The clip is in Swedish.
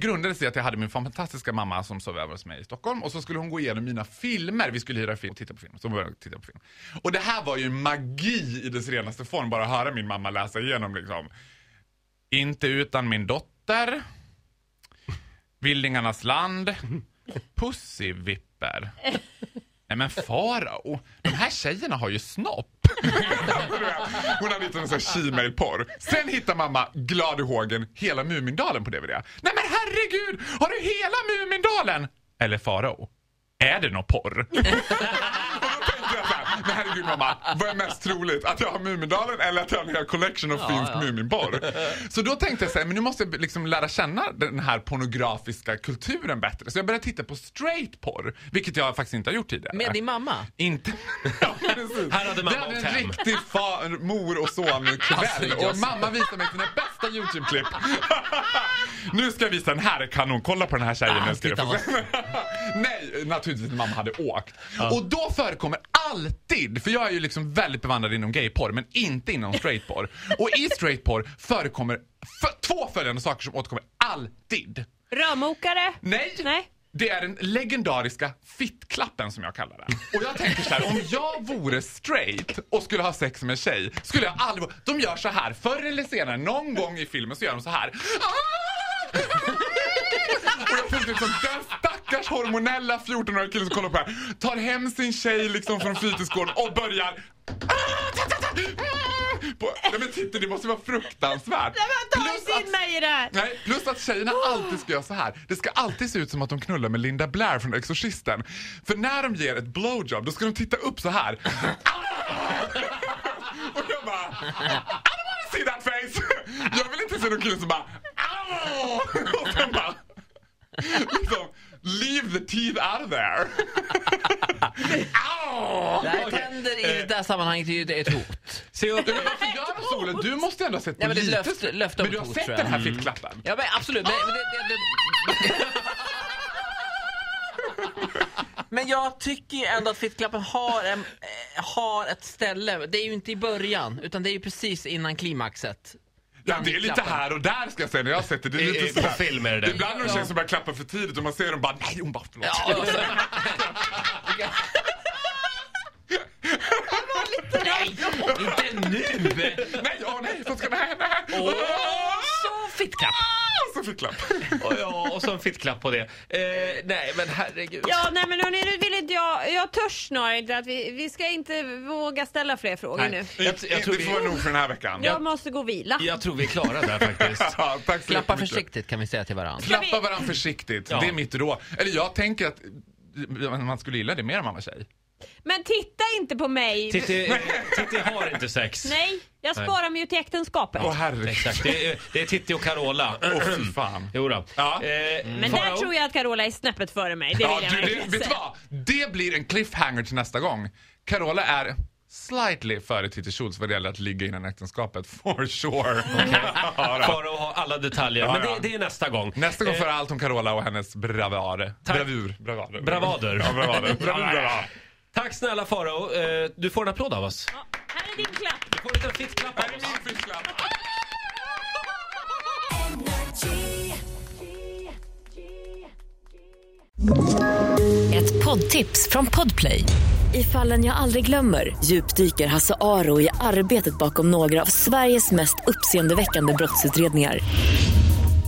grundades det att jag hade min fantastiska mamma som sov över hos mig i Stockholm och så skulle hon gå igenom mina filmer. Vi skulle hyra film och titta på film. Så började jag titta på film. Och det här var ju magi i dess renaste form, bara att höra min mamma läsa igenom liksom. Inte utan min dotter. Vildingarnas land. Pussyvipper. Nej men Farao, de här tjejerna har ju snopp. Hon hade hittat en sån här porr Sen hittar mamma glad i hågen hela Mumindalen på DVD. Nej men herregud, har du hela Mumindalen? Eller Farao, är det någon porr? Så här, men herregud mamma, vad är mest troligt? Att jag har Mumindalen eller att jag har en hel collection av finsk Muminporr? Så då tänkte jag så här, men nu måste jag liksom lära känna den här pornografiska kulturen bättre. Så jag började titta på straight porr, vilket jag faktiskt inte har gjort tidigare. Med din mamma? Inte... Ja, precis. Här hade mamma Det hade en hem. riktig fa- mor och son kväll Alltså, och mamma visade mig sina bästa YouTube-klipp. nu ska jag visa den här är kanon. Kolla på den här tjejen. Ah. Nej, naturligtvis mamma hade åkt. Och då förekommer alltid, för jag är ju liksom väldigt bevandrad inom gayporr men inte inom straightporr. Och i straightporr förekommer f- två följande saker som återkommer alltid. Rörmokare? Nej. Nej. Det är den legendariska fittklappen som jag kallar den. Och jag tänker så här, om jag vore straight och skulle ha sex med en tjej, skulle jag aldrig... De gör så här, förr eller senare, någon gång i filmen så gör de så här. Och jag tänkte liksom, den stackars hormonella 14-åriga killen som kollar på det här, tar hem sin tjej liksom från fritidsgården och börjar... På, nej men titta, det måste vara fruktansvärt. Nej, men ta Plus inte att- in mig i det här! Nej, plus att tjejerna alltid ska göra så här. Det ska alltid se ut som att de knullar med Linda Blair från Exorcisten. För när de ger ett blowjob, då ska de titta upp så här. Och jag bara, I don't wanna see that face! Jag vill inte se någon kille som bara, "Ow!" och sen bara, liksom, leave the teeth out of there. Ow! Det här tänder i det här sammanhanget är ju ett hot. Se upp. Ja, men varför gör de Ola? Du måste ändå ha sett på Ja, men det är lite... löfte- löfte om men du har hot, sett tror jag. den här fittklappen? Ja men absolut. Men, men, det, det, det... men jag tycker ju ändå att fittklappen har, en, eh, har ett ställe. Det är ju inte i början utan det är ju precis innan klimaxet. Ja, det är lite här och där ska jag säga när jag har sett det. det är lite i- sådär- på film är det det. Ibland är det tjejer som börjar klappa för tidigt och man ser dem bara nej, hon bara förlåt. Ja, och så, Nej, inte nu! Nej, åh nej, så ska nej. Åh, så fittklapp! Så fick klapp. Och, ja, och så en fittklapp på det. Eh, nej, men herregud. Ja, nej men hörni, nu vill inte jag, jag törs snarare inte att vi, vi ska inte våga ställa fler frågor nu. Jag, jag, tror det får vara vi, nog för den här veckan. Jag måste gå och vila. jag tror vi är klara där faktiskt. Ja, tack så Klappa försiktigt kan vi säga till varandra. Klappa varandra försiktigt. Ja. Det är mitt råd. Eller jag tänker att man skulle gilla det mer om man var tjej. Men titta inte på mig! Titti, Titti har inte sex. Nej, jag sparar mig ju till äktenskapet. Åh herregud. Exakt, det är, det är Titti och Carola. Åh fy fan. Jo då. Ja. Eh, Men Farao? där tror jag att Carola är snäppet före mig. Det vill Ja, jag du, det, verkligen vet du säga. vad? Det blir en cliffhanger till nästa gång. Carola är slightly före Titti Schultz vad det gäller att ligga innan äktenskapet. For sure. Ja, då. Farao har alla detaljer, men det, det är nästa gång. Nästa gång Eh, för allt om Carola och hennes bravar. Tack. Bravur. Bravader. Bravader. Ja, bravader. Bravur, bravader. Tack snälla Farao. Eh, du får en applåd av oss. Ja, här är din klapp. Du får en liten fittklapp av Här är min fiskklapp. Ett poddtips från Podplay. I fallen jag aldrig glömmer djupdyker Hasse Aro i arbetet bakom några av Sveriges mest uppseendeväckande brottsutredningar.